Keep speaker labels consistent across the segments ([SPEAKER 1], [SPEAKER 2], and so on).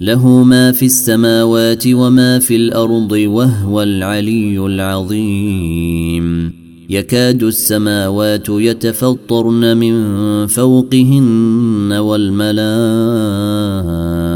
[SPEAKER 1] له ما في السماوات وما في الارض وهو العلي العظيم يكاد السماوات يتفطرن من فوقهن والملائكه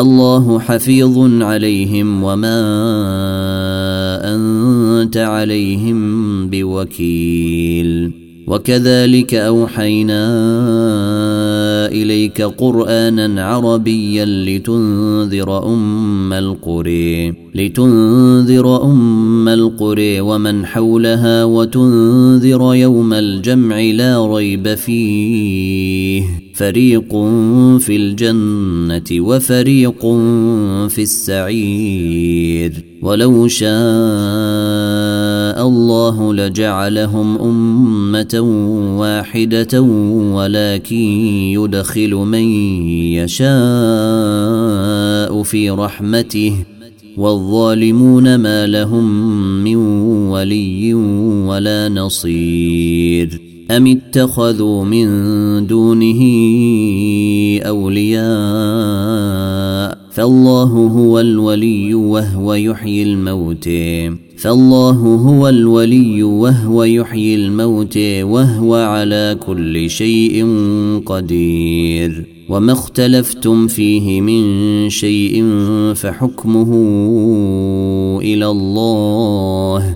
[SPEAKER 1] الله حفيظ عليهم وما انت عليهم بوكيل وكذلك اوحينا اليك قرانا عربيا لتنذر ام القري لتنذر ام القري ومن حولها وتنذر يوم الجمع لا ريب فيه فريق في الجنة وفريق في السعير ولو شاء الله لجعلهم أمة واحدة ولكن يدخل من يشاء في رحمته والظالمون ما لهم من ولي ولا نصير أم اتخذوا من دونه أولياء فالله هو الولي وهو يحيي الموت فالله هو الولي وهو يحيي الموت وهو على كل شيء قدير وما اختلفتم فيه من شيء فحكمه إلى الله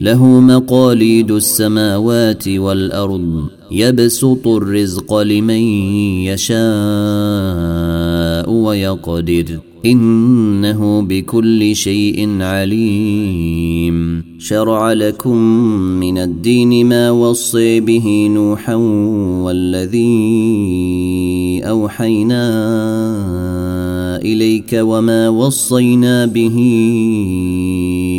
[SPEAKER 1] له مقاليد السماوات والارض يبسط الرزق لمن يشاء ويقدر انه بكل شيء عليم شرع لكم من الدين ما وصي به نوحا والذي اوحينا اليك وما وصينا به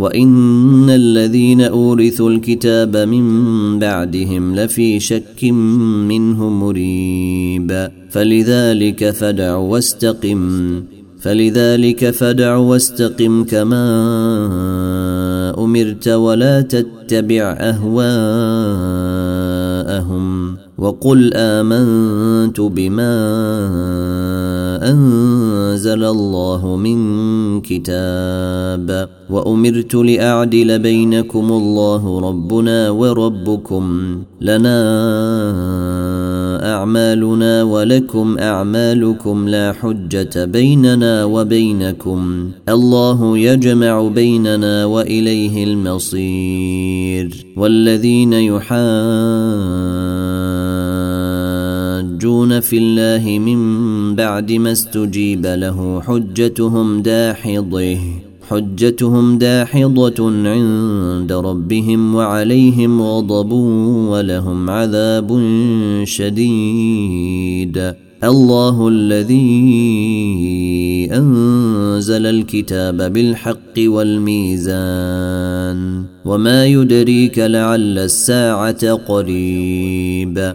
[SPEAKER 1] وان الذين اورثوا الكتاب من بعدهم لفي شك منه مريب فلذلك فدع واستقم فلذلك فدع واستقم كما امرت ولا تتبع اهواءهم وقل امنت بما انزل الله من كتاب وامرت لاعدل بينكم الله ربنا وربكم لنا اعمالنا ولكم اعمالكم لا حجه بيننا وبينكم الله يجمع بيننا واليه المصير والذين يحاسبون يحاجون في الله من بعد ما استجيب له حجتهم داحضه حجتهم داحضة عند ربهم وعليهم غضب ولهم عذاب شديد الله الذي انزل الكتاب بالحق والميزان وما يدريك لعل الساعه قريب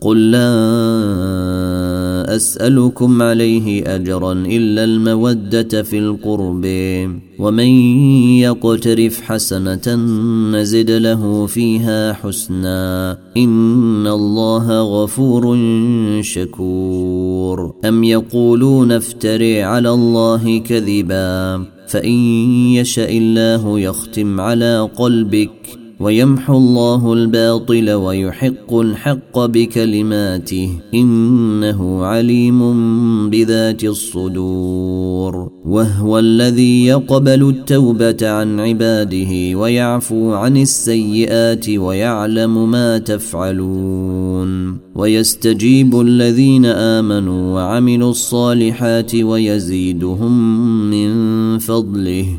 [SPEAKER 1] قل لا اسالكم عليه اجرا الا الموده في القرب ومن يقترف حسنه نزد له فيها حسنا ان الله غفور شكور ام يقولون افتري على الله كذبا فان يشا الله يختم على قلبك ويمحو الله الباطل ويحق الحق بكلماته انه عليم بذات الصدور وهو الذي يقبل التوبه عن عباده ويعفو عن السيئات ويعلم ما تفعلون ويستجيب الذين امنوا وعملوا الصالحات ويزيدهم من فضله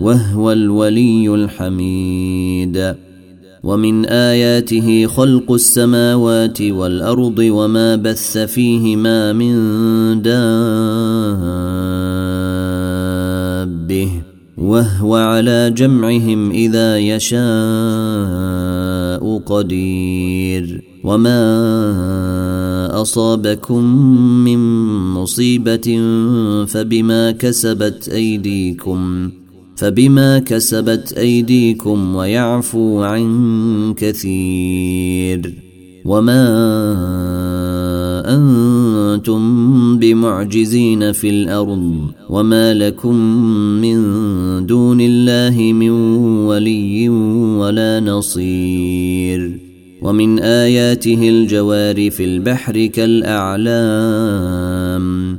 [SPEAKER 1] وهو الولي الحميد ومن اياته خلق السماوات والارض وما بث فيهما من دابه وهو على جمعهم اذا يشاء قدير وما اصابكم من مصيبه فبما كسبت ايديكم فبما كسبت ايديكم ويعفو عن كثير وما انتم بمعجزين في الارض وما لكم من دون الله من ولي ولا نصير ومن اياته الجوار في البحر كالاعلام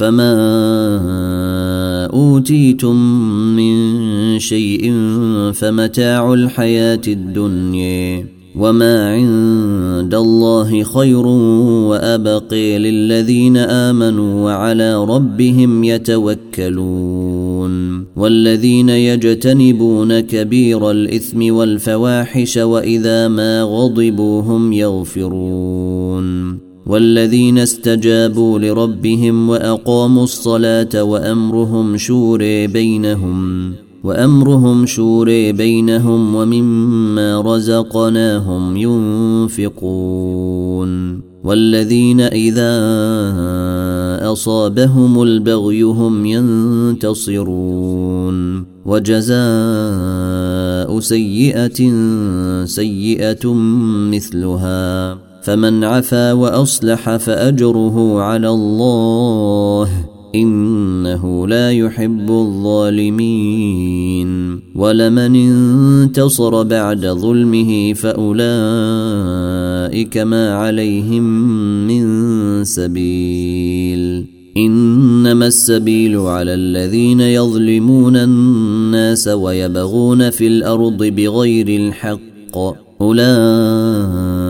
[SPEAKER 1] فما اوتيتم من شيء فمتاع الحياه الدنيا وما عند الله خير وابقي للذين امنوا وعلى ربهم يتوكلون والذين يجتنبون كبير الاثم والفواحش واذا ما غضبوا هم يغفرون والذين استجابوا لربهم واقاموا الصلاه وامرهم شوري بينهم وامرهم شوري بينهم ومما رزقناهم ينفقون والذين اذا اصابهم البغي هم ينتصرون وجزاء سيئه سيئه مثلها فمن عفا واصلح فاجره على الله انه لا يحب الظالمين ولمن انتصر بعد ظلمه فاولئك ما عليهم من سبيل انما السبيل على الذين يظلمون الناس ويبغون في الارض بغير الحق اولئك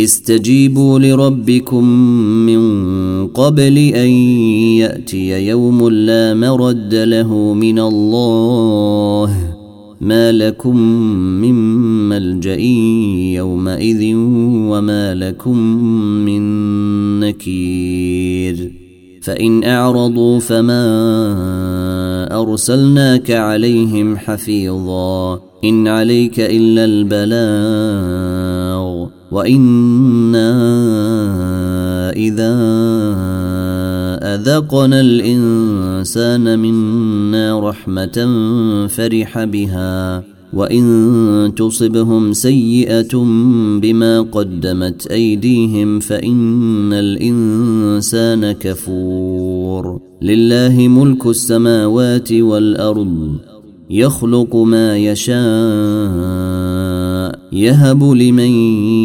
[SPEAKER 1] استجيبوا لربكم من قبل ان ياتي يوم لا مرد له من الله ما لكم من ملجا يومئذ وما لكم من نكير فان اعرضوا فما ارسلناك عليهم حفيظا ان عليك الا البلاغ وانا اذا اذقنا الانسان منا رحمه فرح بها وان تصبهم سيئه بما قدمت ايديهم فان الانسان كفور لله ملك السماوات والارض يخلق ما يشاء يهب لمن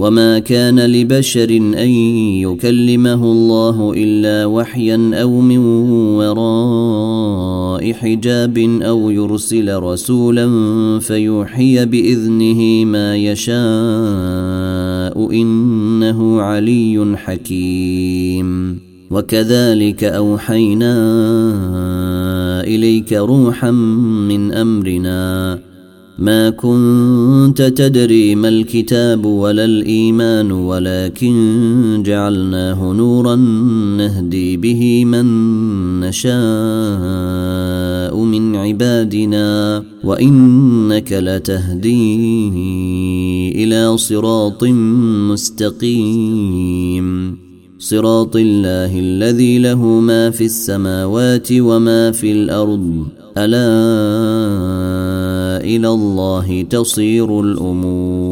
[SPEAKER 1] وما كان لبشر ان يكلمه الله الا وحيا او من وراء حجاب او يرسل رسولا فيوحي باذنه ما يشاء انه علي حكيم وكذلك اوحينا اليك روحا من امرنا ما كنت تدري ما الكتاب ولا الايمان ولكن جعلناه نورا نهدي به من نشاء من عبادنا وانك لتهدي الى صراط مستقيم صراط الله الذي له ما في السماوات وما في الارض الا الى الله تصير الامور